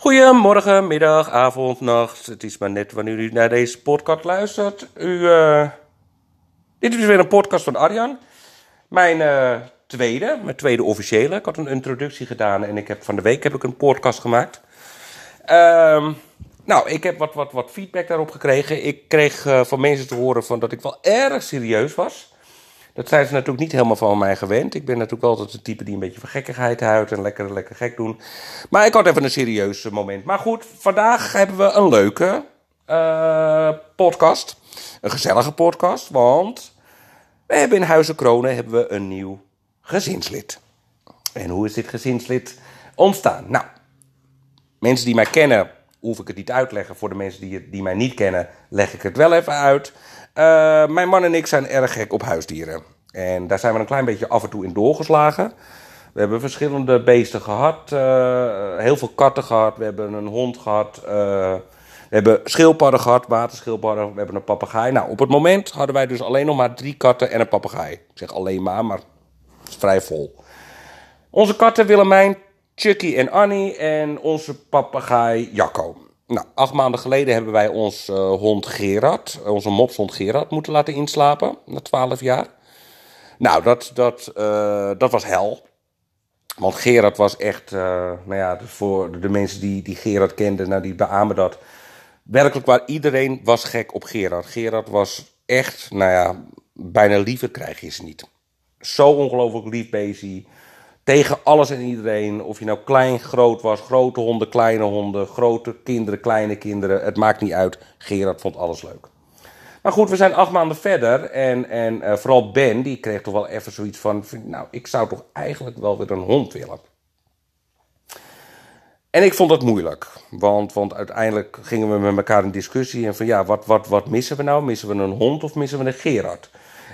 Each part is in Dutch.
Goedemorgen, middag, avond, nacht. Het is maar net wanneer u naar deze podcast luistert. Eh, dit is weer een podcast van Arjan. Mijn eh, tweede, mijn tweede officiële. Ik had een introductie gedaan en ik heb, van de week heb ik een podcast gemaakt. Ehm, nou, ik heb wat, wat, wat feedback daarop gekregen. Ik kreeg uh, van mensen te horen van dat ik wel erg serieus was. Dat zijn ze natuurlijk niet helemaal van mij gewend. Ik ben natuurlijk altijd de type die een beetje van gekkigheid houdt en lekker, lekker gek doen. Maar ik had even een serieus moment. Maar goed, vandaag hebben we een leuke uh, podcast. Een gezellige podcast, want we hebben in Huizen Kronen hebben we een nieuw gezinslid. En hoe is dit gezinslid ontstaan? Nou, mensen die mij kennen, hoef ik het niet uitleggen. Voor de mensen die, die mij niet kennen, leg ik het wel even uit. Uh, mijn man en ik zijn erg gek op huisdieren. En daar zijn we een klein beetje af en toe in doorgeslagen. We hebben verschillende beesten gehad. Uh, heel veel katten gehad. We hebben een hond gehad. Uh, we hebben schildpadden gehad, waterschildpadden. We hebben een papegaai. Nou, op het moment hadden wij dus alleen nog maar drie katten en een papegaai. Ik zeg alleen maar, maar het is vrij vol. Onze katten Willemijn, Chucky en Annie. En onze papegaai Jacco. Nou, acht maanden geleden hebben wij ons uh, hond Gerard, onze mopshond Gerard, moeten laten inslapen. Na twaalf jaar. Nou, dat, dat, uh, dat was hel. Want Gerard was echt, nou ja, voor de mensen die, die Gerard kenden, nou, die beamen dat. Werkelijk waar, iedereen was gek op Gerard. Gerard was echt, nou ja, bijna liever krijg je ze niet. Zo ongelooflijk lief bezig tegen alles en iedereen. Of je nou klein, groot was, grote honden, kleine honden, grote kinderen, kleine kinderen. Het maakt niet uit. Gerard vond alles leuk. Maar goed, we zijn acht maanden verder. En, en uh, vooral Ben, die kreeg toch wel even zoiets van... Nou, ik zou toch eigenlijk wel weer een hond willen. En ik vond dat moeilijk. Want, want uiteindelijk gingen we met elkaar in discussie. En van ja, wat, wat, wat missen we nou? Missen we een hond of missen we een Gerard?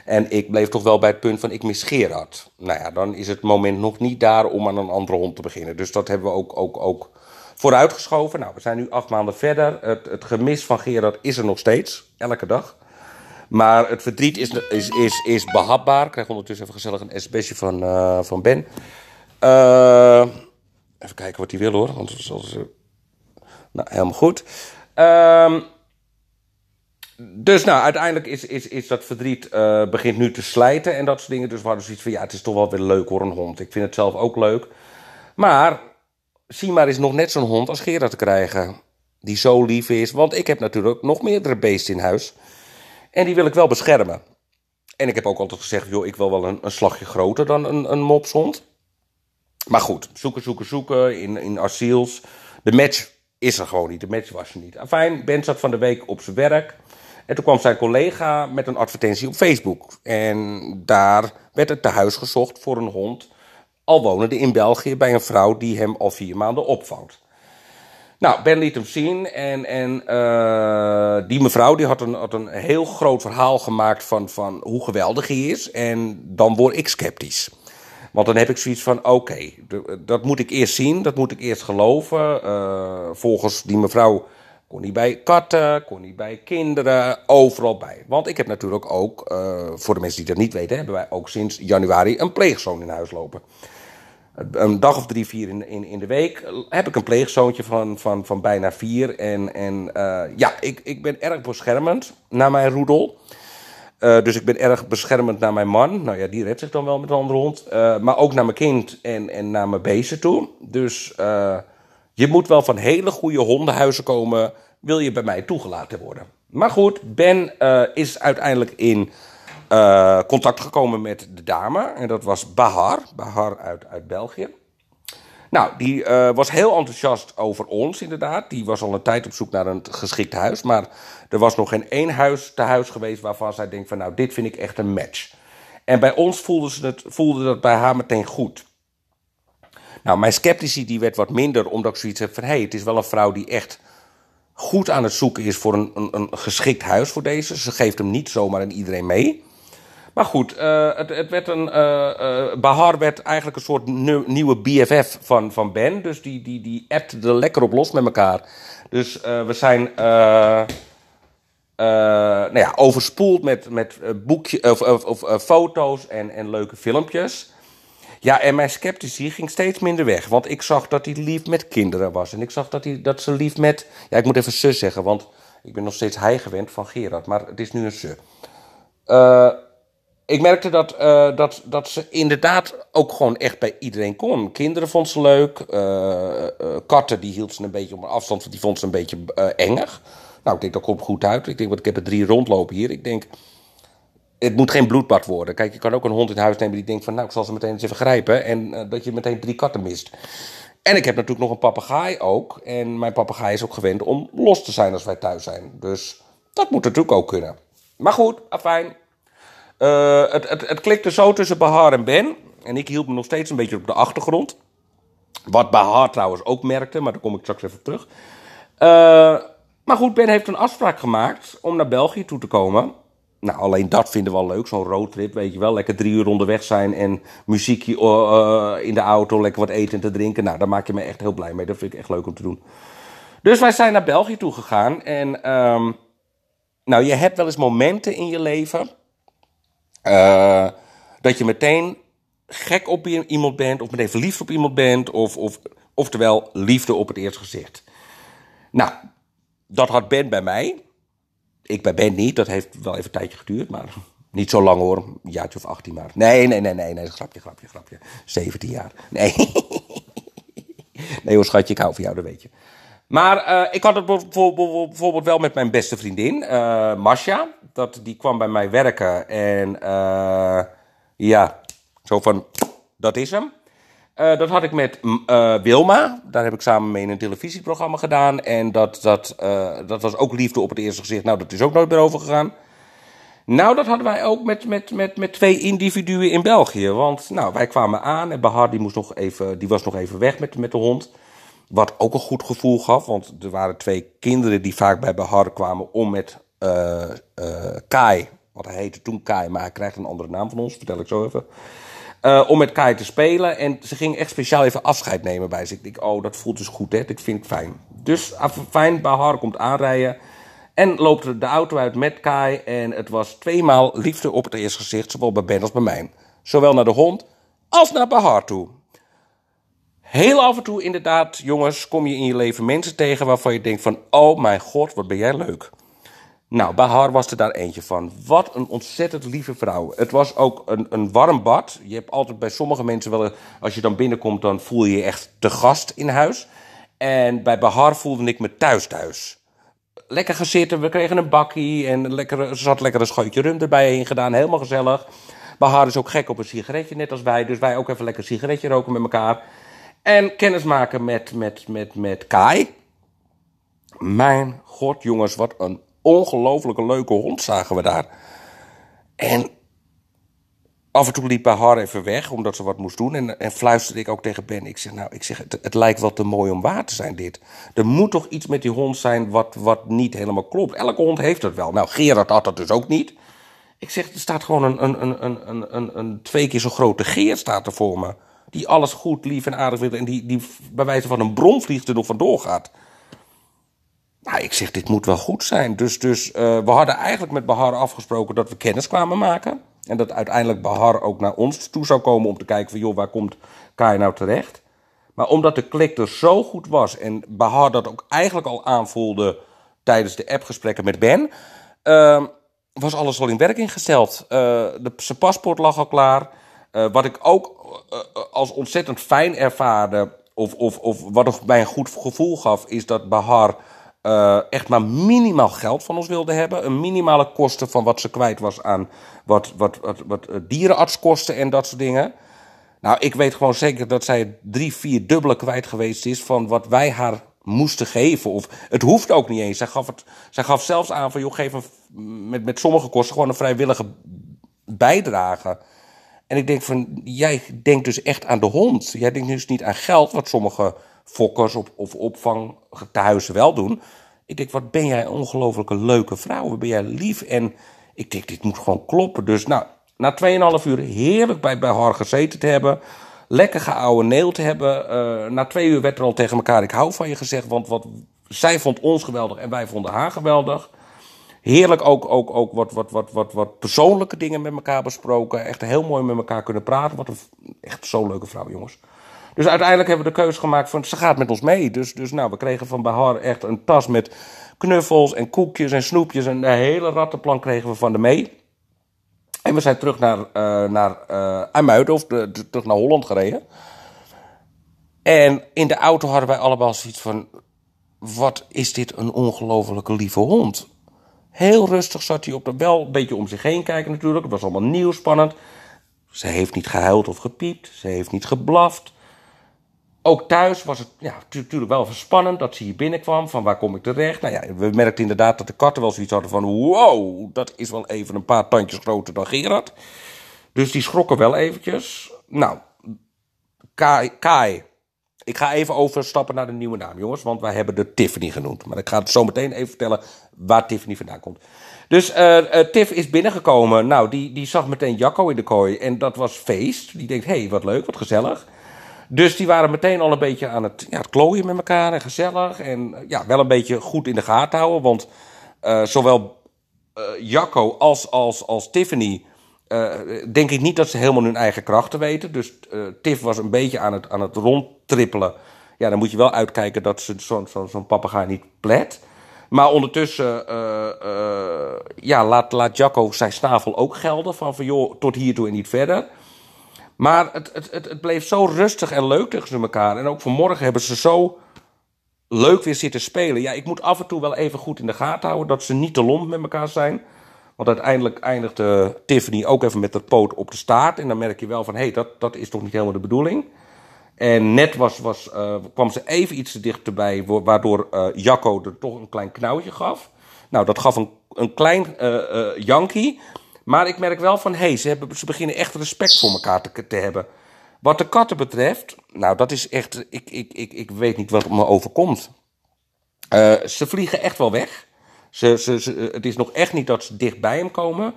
En ik bleef toch wel bij het punt van ik mis Gerard. Nou ja, dan is het moment nog niet daar om aan een andere hond te beginnen. Dus dat hebben we ook, ook, ook vooruitgeschoven. Nou, we zijn nu acht maanden verder. Het, het gemis van Gerard is er nog steeds, elke dag. Maar het verdriet is, is, is, is behapbaar. Ik krijg ondertussen even gezellig een sms'je van, uh, van Ben. Uh, even kijken wat hij wil hoor. Want zoals, uh, nou, helemaal goed. Uh, dus nou, uiteindelijk is, is, is dat verdriet uh, begint nu te slijten en dat soort dingen. Dus we hadden zoiets van, ja, het is toch wel weer leuk hoor, een hond. Ik vind het zelf ook leuk. Maar, Simar is nog net zo'n hond als Gerard te krijgen. Die zo lief is, want ik heb natuurlijk nog meerdere beesten in huis. En die wil ik wel beschermen. En ik heb ook altijd gezegd, joh, ik wil wel een, een slagje groter dan een, een mopshond. Maar goed, zoeken, zoeken, zoeken in, in asiels. De match is er gewoon niet, de match was er niet. Fijn, Ben zat van de week op zijn werk. En toen kwam zijn collega met een advertentie op Facebook. En daar werd het tehuis gezocht voor een hond. Al wonende in België bij een vrouw die hem al vier maanden opvangt. Nou, Ben liet hem zien en, en uh, die mevrouw die had, een, een heel groot verhaal gemaakt van, van hoe geweldig hij is. En dan word ik sceptisch. Want dan heb ik zoiets van, oké, dat moet ik eerst zien, dat moet ik eerst geloven. Uh, volgens die mevrouw kon hij bij katten, kon hij bij kinderen, overal bij. Want ik heb natuurlijk ook, uh, voor de mensen die dat niet weten, hebben wij ook sinds januari een pleegzoon in huis lopen. Een dag of drie, vier in, in, in de week heb ik een pleegzoontje van, van, van bijna vier. En, en uh, ja, ik, ik ben erg beschermend naar mijn roedel. Uh, dus ik ben erg beschermend naar mijn man. Nou ja, die redt zich dan wel met een andere hond. Maar ook naar mijn kind en, en naar mijn beesten toe. Dus je moet wel van hele goede hondenhuizen komen. Wil je bij mij toegelaten worden? Maar goed, Ben is uiteindelijk in contact gekomen met de dame. En dat was Bahar. Bahar uit, uit België. Nou, die uh, was heel enthousiast over ons, inderdaad. Die was al een tijd op zoek naar een geschikt huis. Maar er was nog geen één huis te huis geweest waarvan zij denkt van... nou, dit vind ik echt een match. En bij ons voelde, ze het, voelde dat bij haar meteen goed. Nou, mijn sceptici die werd wat minder, omdat ik zoiets heb van... hé, hey, het is wel een vrouw die echt goed aan het zoeken is voor een, een, geschikt huis voor deze. Ze geeft hem niet zomaar aan iedereen mee. Maar goed, uh, het, het, werd een, uh, uh, Bahar werd eigenlijk een soort nieuwe BFF van, van Ben. Dus die, die, die appte er lekker op los met elkaar. Dus we zijn nou ja, overspoeld met, met boekje, of, of foto's en, en leuke filmpjes. Ja, en mijn sceptici ging steeds minder weg. Want ik zag dat hij lief met kinderen was. En ik zag dat, hij, dat ze lief met... Ja, ik moet even zus zeggen, want ik ben nog steeds hij gewend van Gerard. Maar het is nu een ze. Uh, ik merkte dat, uh, dat, dat ze inderdaad ook gewoon echt bij iedereen kon. Kinderen vond ze leuk. Uh, katten, die hield ze een beetje op een afstand, want die vond ze een beetje engig. Nou, ik denk, dat komt goed uit. Ik denk, want ik heb er drie rondlopen hier. Ik denk, het moet geen bloedbad worden. Kijk, je kan ook een hond in huis nemen die denkt van... nou, ik zal ze meteen eens even grijpen. En dat je meteen drie katten mist. En ik heb natuurlijk nog een papegaai ook. En mijn papegaai is ook gewend om los te zijn als wij thuis zijn. Dus dat moet natuurlijk ook kunnen. Maar goed, afijn. Uh, het, het, het klikte zo tussen Bahar en Ben. En ik hield me nog steeds een beetje op de achtergrond. Wat Bahar trouwens ook merkte, maar daar kom ik straks even op terug. Uh, maar goed, Ben heeft een afspraak gemaakt om naar België toe te komen. Nou, alleen dat vinden we wel leuk, zo'n roadtrip, weet je wel. Lekker drie uur onderweg zijn en muziekje uh, in de auto, lekker wat eten en te drinken. Nou, daar maak je me echt heel blij mee. Dat vind ik echt leuk om te doen. Dus wij zijn naar België toe gegaan. En um, nou, je hebt wel eens momenten in je leven uh, dat je meteen gek op iemand bent, of meteen verliefd op iemand bent, of, of, oftewel liefde op het eerste gezicht. Nou, dat had Ben bij mij. Ik bij Ben niet, dat heeft wel even een tijdje geduurd, maar niet zo lang hoor, een jaartje of 18 maar. Nee, nee, nee, nee, nee, grapje, grapje, grapje. 17 jaar. Nee. nee hoor, schatje, ik hou van jou, dat weet je. Maar uh, ik had het bijvoorbeeld wel met mijn beste vriendin, uh, Masha. Dat, die kwam bij mij werken en uh, ja, zo van, dat is hem. Dat had ik met Wilma. Daar heb ik samen mee een televisieprogramma gedaan. En dat, dat, dat was ook liefde op het eerste gezicht. Nou, dat is ook nooit meer overgegaan. Nou, dat hadden wij ook met, met, met, met twee individuen in België. Want nou, wij kwamen aan en Bahar die, moest nog even, die was nog even weg met, met de hond. Wat ook een goed gevoel gaf, want er waren twee kinderen die vaak bij Behar kwamen om met Kai, wat hij heette toen Kai, maar hij krijgt een andere naam van ons, vertel ik zo even. Uh, om met Kai te spelen. En ze ging echt speciaal even afscheid nemen bij ze. Ik oh, dat voelt dus goed, hè? Dit vind ik fijn. Dus fijn, Bahar komt aanrijden. En loopt de auto uit met Kai. En het was tweemaal liefde op het eerste gezicht, zowel bij Ben als bij mij. Zowel naar de hond als naar Bahar toe. Heel af en toe inderdaad, jongens, kom je in je leven mensen tegen waarvan je denkt van... Oh mijn god, wat ben jij leuk. Nou, Bahar was er daar eentje van. Wat een ontzettend lieve vrouw. Het was ook een, een warm bad. Je hebt altijd bij sommige mensen wel... Als je dan binnenkomt, dan voel je je echt te gast in huis. En bij Bahar voelde ik me thuis thuis. Lekker gezitten, we kregen een bakkie en lekker, er zat lekker een scheutje rum erbij heen gedaan. Helemaal gezellig. Bahar is ook gek op een sigaretje, net als wij. Dus wij ook even lekker een sigaretje roken met elkaar. En kennismaken met, met, met, met Kai. Mijn god, jongens, wat een ongelooflijke leuke hond zagen we daar. En af en toe liep haar even weg, omdat ze wat moest doen. En, en fluisterde ik ook tegen Ben. Ik zeg, nou, ik zeg, het, het, lijkt wel te mooi om waar te zijn, dit. Er moet toch iets met die hond zijn wat, wat niet helemaal klopt. Elke hond heeft het wel. Nou, Gerard had dat dus ook niet. Ik zeg, er staat gewoon een, een, een, een, een, een twee keer zo grote Geer staat er voor me die alles goed, lief en aardig wil en die, die bij wijze van een bromvlieg er nog vandoor gaat. Nou, ik zeg, dit moet wel goed zijn. Dus, dus uh, we hadden eigenlijk met Bahar afgesproken dat we kennis kwamen maken. En dat uiteindelijk Bahar ook naar ons toe zou komen om te kijken van... joh, waar komt Kai nou terecht? Maar omdat de klik er zo goed was en Bahar dat ook eigenlijk al aanvoelde... tijdens de appgesprekken met Ben... Uh, was alles al in werking gesteld. Uh, de, zijn paspoort lag al klaar. Uh, wat ik ook als ontzettend fijn ervaarde, of, of, of wat mij een goed gevoel gaf, is dat Bahar uh, echt maar minimaal geld van ons wilde hebben. Een minimale kosten van wat ze kwijt was aan wat, wat, wat, wat dierenartskosten en dat soort dingen. Nou, ik weet gewoon zeker dat zij drie, vier dubbele kwijt geweest is van wat wij haar moesten geven. Of het hoeft ook niet eens. Zij gaf, het, zij gaf zelfs aan van, joh, geef met, met sommige kosten gewoon een vrijwillige bijdrage. En ik denk van, jij denkt dus echt aan de hond. Jij denkt dus niet aan geld, wat sommige fokkers of, of opvang huizen wel doen. Ik denk, wat ben jij een ongelofelijke leuke vrouw. Wat ben jij lief. En ik denk, dit moet gewoon kloppen. Dus nou, na 2,5 uur heerlijk bij, bij haar gezeten te hebben. Lekker geouwe neel te hebben. Uh, na twee uur werd er al tegen elkaar, ik hou van je gezegd. Want wat, zij vond ons geweldig en wij vonden haar geweldig. Heerlijk ook, ook, ook wat, wat, wat, wat, wat persoonlijke dingen met elkaar besproken. Echt heel mooi met elkaar kunnen praten. Wat een, echt zo'n leuke vrouw, jongens. Dus uiteindelijk hebben we de keuze gemaakt van ze gaat met ons mee. Dus, dus nou, we kregen van Bahar echt een tas met knuffels en koekjes en snoepjes. En de hele rattenplan kregen we van de mee. En we zijn terug naar, uh, naar uh, IJmuiden, of de, de, terug naar Holland gereden. En in de auto hadden wij allemaal zoiets van... Wat is dit een ongelofelijke lieve hond. Heel rustig zat hij op de... Wel een beetje om zich heen kijken natuurlijk. Het was allemaal nieuw, spannend. Ze heeft niet gehuild of gepiept. Ze heeft niet geblaft. Ook thuis was het ja, natuurlijk wel spannend dat ze hier binnenkwam. Van waar kom ik terecht? Nou ja, we merkten inderdaad dat de katten wel zoiets hadden van... Wow, dat is wel even een paar tandjes groter dan Gerard. Dus die schrokken wel eventjes. Nou, Kai, Kai. Ik ga even overstappen naar de nieuwe naam, jongens. Want wij hebben de Tiffany genoemd. Maar ik ga het zo meteen even vertellen waar Tiffany vandaan komt. Dus uh, Tiff is binnengekomen. Nou, die, die zag meteen Jacco in de kooi. En dat was feest. Die denkt, hé, hey, wat leuk, wat gezellig. Dus die waren meteen al een beetje aan het, ja, het klooien met elkaar en gezellig. En ja, wel een beetje goed in de gaten houden. Want uh, zowel uh, Jacco als, als, als Tiffany. Denk ik niet dat ze helemaal hun eigen krachten weten. Dus Tiff was een beetje aan het, aan het rondtrippelen. Ja, dan moet je wel uitkijken dat ze zo'n zo, zo papegaai niet plet. Maar ondertussen ja, laat, laat Jacco zijn snavel ook gelden. Van, van joh, tot hiertoe en niet verder. Maar het, het, het, het, bleef zo rustig en leuk tegen elkaar. En ook vanmorgen hebben ze zo leuk weer zitten spelen. Ja, ik moet af en toe wel even goed in de gaten houden dat ze niet te lomp met elkaar zijn. Want uiteindelijk eindigde Tiffany ook even met de poot op de staart. En dan merk je wel van, hé, hey, dat, dat is toch niet helemaal de bedoeling. En net was, was, uh, kwam ze even iets te dichterbij, waardoor uh, Jacco er toch een klein knauwtje gaf. Nou, dat gaf een, een klein Yankee. Maar ik merk wel van, hé, hey, ze, ze beginnen echt respect voor elkaar te, te hebben. Wat de katten betreft, nou, dat is echt, ik, ik, ik, ik weet niet wat me overkomt. Uh, ze vliegen echt wel weg. Ze, ze, ze, het is nog echt niet dat ze dicht bij hem komen.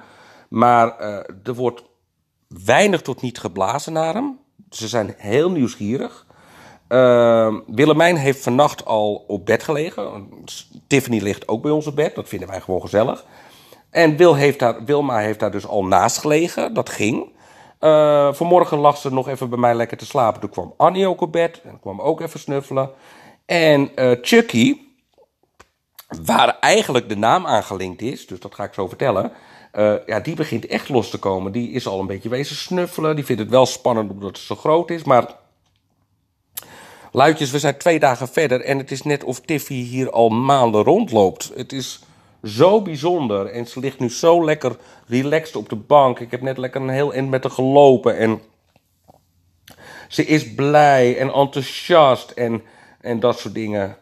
Maar uh, er wordt weinig tot niet geblazen naar hem. Ze zijn heel nieuwsgierig. Uh, Willemijn heeft vannacht al op bed gelegen. Tiffany ligt ook bij ons op bed. Dat vinden wij gewoon gezellig. En Wilma heeft daar dus al naast gelegen. Dat ging. Uh, vanmorgen lag ze nog even bij mij lekker te slapen. Toen kwam Annie ook op bed. En kwam ook even snuffelen. En uh, Chucky, waar eigenlijk de naam aan gelinkt is, dus dat ga ik zo vertellen. Uh, ja, die begint echt los te komen. Die is al een beetje wezen snuffelen. Die vindt het wel spannend omdat het zo groot is. Maar luidjes, we zijn twee dagen verder. En het is net of Tiffy hier al maanden rondloopt. Het is zo bijzonder. En ze ligt nu zo lekker relaxed op de bank. Ik heb net lekker een heel eind met haar gelopen. En ze is blij en enthousiast en, en dat soort dingen.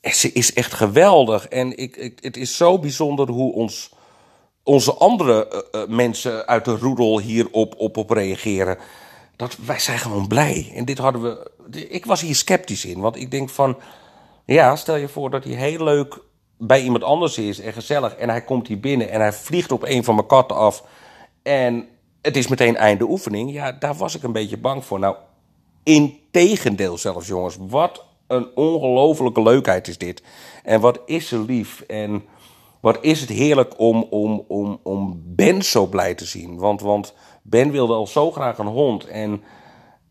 En ze is echt geweldig. En ik, het is zo bijzonder hoe ons, onze andere uh, uh, mensen uit de roedel hierop op, op reageren. Dat, wij zijn gewoon blij. En dit hadden we. Ik was hier sceptisch in. Want ik denk van. Ja, stel je voor dat hij heel leuk bij iemand anders is en gezellig. En hij komt hier binnen en hij vliegt op een van mijn katten af. En het is meteen einde oefening. Ja, daar was ik een beetje bang voor. Nou, integendeel zelfs, jongens. Wat een ongelofelijke leukheid is dit. En wat is ze lief. En wat is het heerlijk om, om, om, om Ben zo blij te zien. Want, want Ben wilde al zo graag een hond. En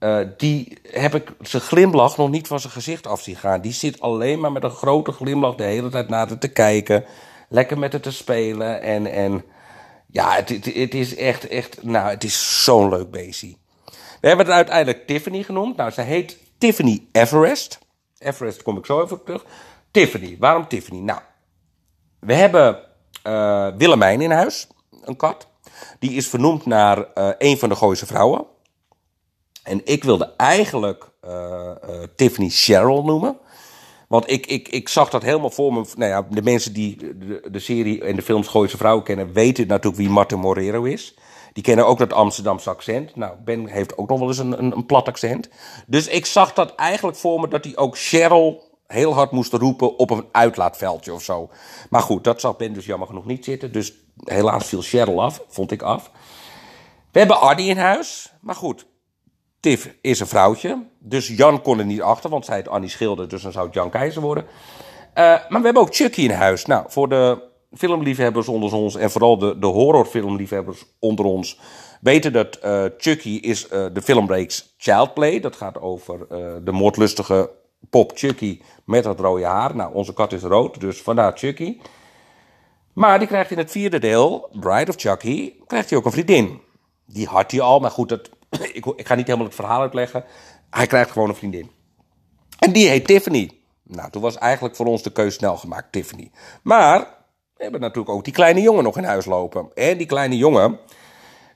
uh, die heb ik zijn glimlach nog niet van zijn gezicht af zien gaan. Die zit alleen maar met een grote glimlach de hele tijd naar te kijken. Lekker met het te spelen. En, en ja, het, het, is echt, echt, nou, het is zo'n leuk beestje. We hebben het uiteindelijk Tiffany genoemd. Nou, ze heet Tiffany Everest. Everest kom ik zo even terug. Tiffany, waarom Tiffany? Nou, we hebben uh, Willemijn in huis, een kat. Die is vernoemd naar uh, een van de Gooise vrouwen. En ik wilde eigenlijk uh, uh, Tiffany Cheryl noemen. Want ik, ik, ik zag dat helemaal voor me. Nou ja, de mensen die de, de serie en de films Gooise Vrouwen kennen, weten natuurlijk wie Martin Morero is. Die kennen ook dat Amsterdamse accent. Nou, Ben heeft ook nog wel eens een, een, een plat accent. Dus ik zag dat eigenlijk voor me dat hij ook Cheryl heel hard moest roepen op een uitlaatveldje of zo. Maar goed, dat zag Ben dus jammer genoeg niet zitten. Dus helaas viel Cheryl af, vond ik af. We hebben Arnie in huis. Maar goed, Tiff is een vrouwtje. Dus Jan kon er niet achter, want zij heet Annie Schilder. Dus dan zou het Jan Keizer worden. Uh, maar we hebben ook Chucky in huis. Nou, voor de filmliefhebbers onder ons en vooral de, de horrorfilmliefhebbers onder ons weten dat uh, Chucky is uh, de filmreeks Childplay. Dat gaat over de moordlustige pop Chucky met dat rode haar. Nou, onze kat is rood, dus vandaar Chucky. Maar die krijgt in het vierde deel, Bride of Chucky, krijgt hij ook een vriendin. Die had hij al, maar goed, dat, ik, ik ga niet helemaal het verhaal uitleggen. Hij krijgt gewoon een vriendin. En die heet Tiffany. Nou, toen was eigenlijk voor ons de keuze snel gemaakt, Tiffany. Maar we hebben natuurlijk ook die kleine jongen nog in huis lopen. En die kleine jongen,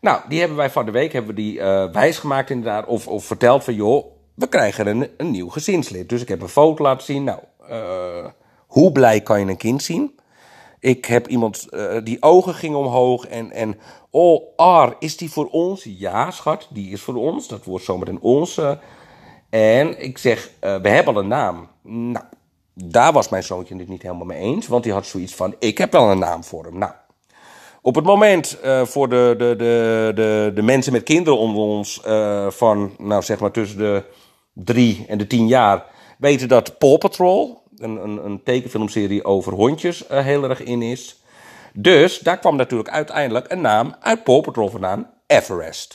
nou, die hebben wij van de week hebben we die uh, wijsgemaakt inderdaad. Of, of verteld van, joh, we krijgen een, een nieuw gezinslid. Dus ik heb een foto laten zien. Nou, uh, hoe blij kan je een kind zien? Ik heb iemand, uh, die ogen gingen omhoog en, en oh, Ar, is die voor ons? Ja, schat, die is voor ons. Dat wordt zometeen onze. En ik zeg, uh, we hebben al een naam. Nou, daar was mijn zoontje het niet helemaal mee eens. Want die had zoiets van, ik heb wel een naam voor hem. Nou, op het moment uh, voor de, de, de, de, de mensen met kinderen onder ons... Van, nou zeg maar tussen de drie en de tien jaar... weten dat Paw Patrol, een, een, een tekenfilmserie over hondjes, uh, heel erg in is. Dus daar kwam natuurlijk uiteindelijk een naam uit Paw vandaan, Everest.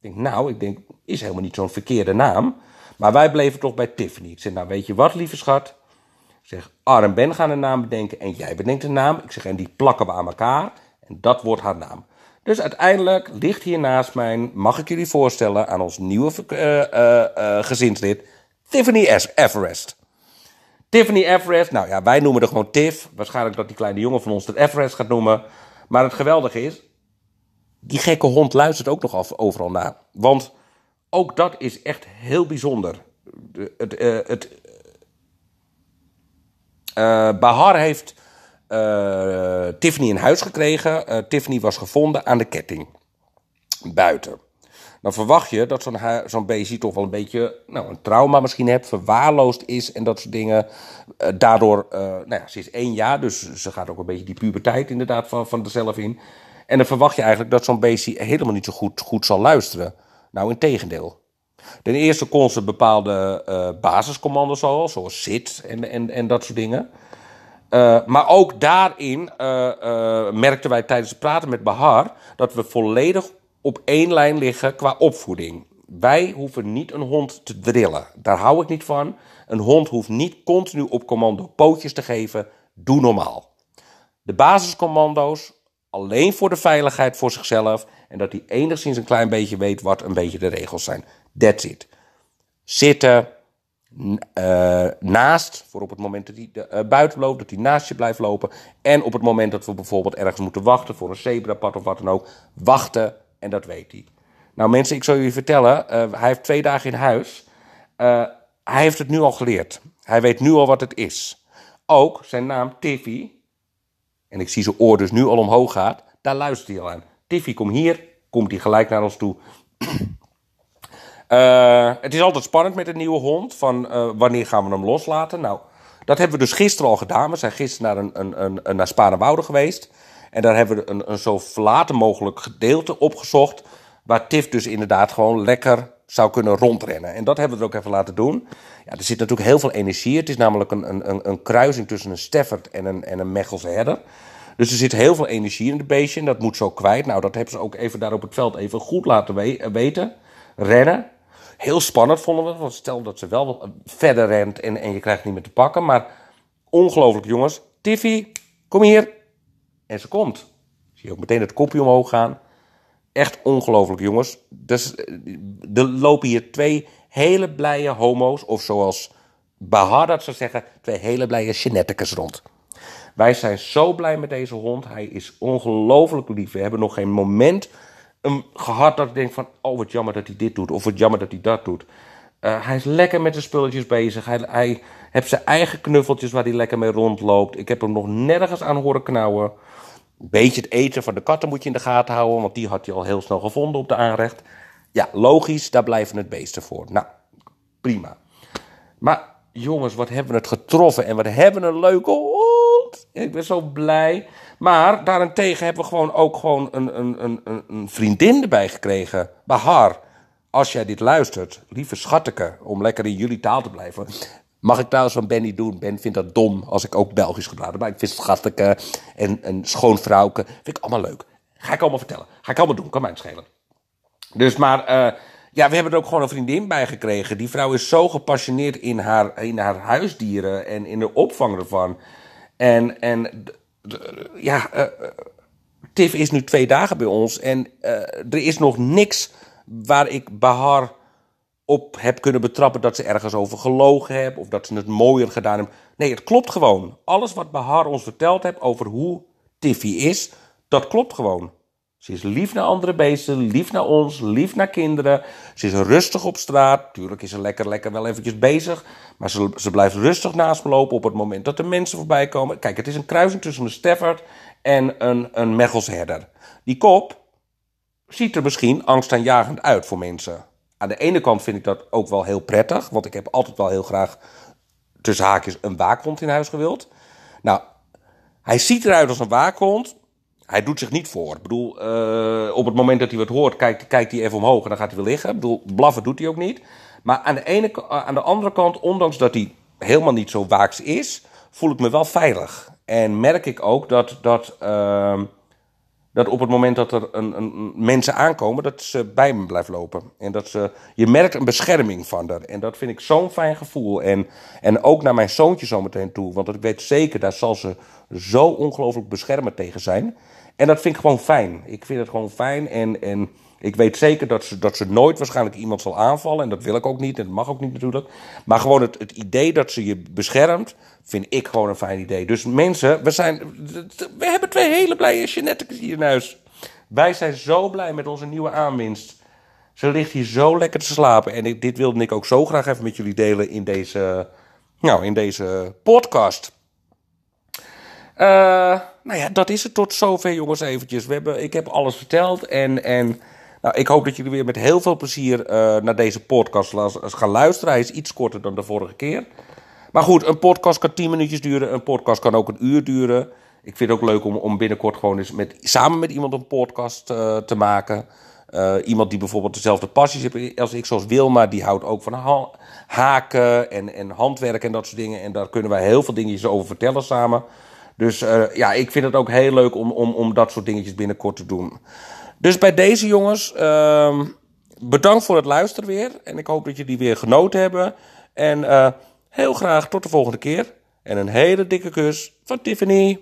Ik denk, nou, ik denk, is helemaal niet zo'n verkeerde naam... Maar wij bleven toch bij Tiffany. Ik zeg, nou weet je wat, lieve schat? Ik zeg, Ar en Ben gaan een naam bedenken en jij bedenkt een naam. Ik zeg, en die plakken we aan elkaar en dat wordt haar naam. Dus uiteindelijk ligt hier naast mij, mag ik jullie voorstellen aan ons nieuwe uh, uh, gezinslid, Tiffany Everest. Tiffany Everest, nou ja, wij noemen er gewoon Tiff. Waarschijnlijk dat die kleine jongen van ons het Everest gaat noemen. Maar het geweldige is, die gekke hond luistert ook nog af overal naar. Want ook dat is echt heel bijzonder. Het, uh, het, uh, Bahar heeft uh, Tiffany in huis gekregen. Tiffany was gevonden aan de ketting. Buiten. Dan verwacht je dat zo'n zo'n beestje toch wel een beetje nou, een trauma misschien heeft, verwaarloosd is en dat soort dingen. daardoor, nou ja, ze is één jaar, dus ze gaat ook een beetje die puberteit inderdaad van, van zelf in. En dan verwacht je eigenlijk dat zo'n beestje helemaal niet zo goed, goed zal luisteren. Nou, in tegendeel. Ten eerste kon ze bepaalde uh, basiscommando's al, zoals zit en, en, en dat soort dingen. Maar ook daarin merkten wij tijdens het praten met Bahar dat we volledig op één lijn liggen qua opvoeding. Wij hoeven niet een hond te drillen. Daar hou ik niet van. Een hond hoeft niet continu op commando pootjes te geven. Doe normaal. De basiscommando's alleen voor de veiligheid voor zichzelf en dat hij enigszins een klein beetje weet wat een beetje de regels zijn. That's it. Zitten, uh, naast, voor op het moment dat hij uh, buiten loopt, dat hij naast je blijft lopen. En op het moment dat we bijvoorbeeld ergens moeten wachten voor een zebrapad of wat dan ook, wachten en dat weet hij. Nou mensen, ik zal jullie vertellen, uh, hij heeft twee dagen in huis. hij heeft het nu al geleerd. Hij weet nu al wat het is. Ook zijn naam Tiffy, en ik zie zijn oor dus nu al omhoog gaat, daar luistert hij al aan. Tiffy, kom hier, komt hij gelijk naar ons toe. Uh, het is altijd spannend met een nieuwe hond. Van wanneer gaan we hem loslaten? Nou, dat hebben we dus gisteren al gedaan. We zijn gisteren naar, een, een, een, naar Spanenwoude geweest. En daar hebben we een, een zo verlaten mogelijk gedeelte opgezocht. Waar Tiff dus inderdaad gewoon lekker zou kunnen rondrennen. En dat hebben we er ook even laten doen. Ja, er zit natuurlijk heel veel energie. Het is namelijk een, een, een kruising tussen een Stafford en een, en een Mechelse herder. Dus er zit heel veel energie in het beestje en dat moet zo kwijt. Nou, dat hebben ze ook even daar op het veld even goed laten we weten. Rennen. Heel spannend vonden we, want stel dat ze wel verder rent en, en je krijgt niet meer te pakken. Maar ongelooflijk jongens. Tiffy, kom hier. En ze komt. Zie je ook meteen het kopje omhoog gaan. Echt ongelooflijk jongens. Dus er lopen hier twee hele blije homo's, of zoals Bahar dat zou zeggen, twee hele blije geneticus rond. Wij zijn zo blij met deze hond. Hij is ongelooflijk lief. We hebben nog geen moment gehad dat ik denk van... oh, wat jammer dat hij dit doet. Of wat jammer dat hij dat doet. Uh, hij is lekker met de spulletjes bezig. Hij, hij heeft zijn eigen knuffeltjes waar hij lekker mee rondloopt. Ik heb hem nog nergens aan horen knauwen. Een beetje het eten van de katten moet je in de gaten houden... want die had hij al heel snel gevonden op de aanrecht. Ja, logisch, daar blijven het beesten voor. Nou, prima. Maar jongens, wat hebben we het getroffen en wat hebben we een leuke hond. Ik ben zo blij. Maar daarentegen hebben we gewoon ook gewoon een, een, een, een vriendin erbij gekregen. Bahar, als jij dit luistert, lieve schatteke, om lekker in jullie taal te blijven. Mag ik trouwens van Ben niet doen. Ben vindt dat dom als ik ook Belgisch gepraat Maar ik vind het en een schoon vrouwke. Vind ik allemaal leuk. Ga ik allemaal vertellen. Ga ik allemaal doen. Kan mij het schelen. Dus maar, uh, ja, we hebben er ook gewoon een vriendin bij gekregen. Die vrouw is zo gepassioneerd in haar, in haar huisdieren en in de opvang ervan. En, en ja, uh, Tiff is nu twee dagen bij ons en er is nog niks waar ik Bahar op heb kunnen betrappen dat ze ergens over gelogen heeft of dat ze het mooier gedaan hebben. Nee, het klopt gewoon. Alles wat Bahar ons verteld heeft over hoe Tiffy is, dat klopt gewoon. Ze is lief naar andere beesten, lief naar ons, lief naar kinderen. Ze is rustig op straat. Tuurlijk is ze lekker, lekker wel eventjes bezig. Maar ze, ze blijft rustig naast me lopen op het moment dat de mensen voorbij komen. Kijk, het is een kruising tussen een Stafford en een, een Mechelsherder. Die kop ziet er misschien angstaanjagend uit voor mensen. Aan de ene kant vind ik dat ook wel heel prettig. Want ik heb altijd wel heel graag tussen haakjes een waakhond in huis gewild. Nou, hij ziet eruit als een waakhond hij doet zich niet voor. Ik bedoel, uh, op het moment dat hij wat hoort, kijkt, kijkt hij even omhoog en dan gaat hij weer liggen. Ik bedoel, blaffen doet hij ook niet. Maar aan de, ene, aan de andere kant, ondanks dat hij helemaal niet zo waaks is, voel ik me wel veilig. En merk ik ook dat, dat, uh, dat op het moment dat er een, een, mensen aankomen, dat ze bij me blijft lopen. En dat ze, je merkt een bescherming van haar. En dat vind ik zo'n fijn gevoel. En, en ook naar mijn zoontje zometeen toe. Want ik weet zeker, daar zal ze zo ongelooflijk beschermend tegen zijn. En dat vind ik gewoon fijn. Ik vind het gewoon fijn. En, en ik weet zeker dat ze, dat ze nooit waarschijnlijk iemand zal aanvallen. En dat wil ik ook niet. En dat mag ook niet natuurlijk. Maar gewoon het, het idee dat ze je beschermt, vind ik gewoon een fijn idee. Dus mensen, we, zijn, we hebben twee hele blije Jeanette's hier in huis. Wij zijn zo blij met onze nieuwe aanwinst. Ze ligt hier zo lekker te slapen. En dit wilde ik ook zo graag even met jullie delen in deze, nou, in deze podcast. Uh, nou ja, dat is het tot zover, jongens, eventjes. We hebben, ik heb alles verteld en... en nou, ik hoop dat jullie weer met heel veel plezier uh, naar deze podcast gaan luisteren. Hij is iets korter dan de vorige keer. Maar goed, een podcast kan 10 minuutjes duren. Een podcast kan ook een uur duren. Ik vind het ook leuk om, om binnenkort gewoon eens met, samen met iemand een podcast uh, te maken. Uh, iemand die bijvoorbeeld dezelfde passies heeft als ik, zoals Wilma. Die houdt ook van ha haken en, en handwerk en dat soort dingen. En daar kunnen wij heel veel dingetjes over vertellen samen. Dus ja, ik vind het ook heel leuk om, om, om dat soort dingetjes binnenkort te doen. Dus bij deze jongens, uh, bedankt voor het luisteren weer. En ik hoop dat jullie weer genoten hebben. En uh, heel graag tot de volgende keer. En een hele dikke kus van Tiffany.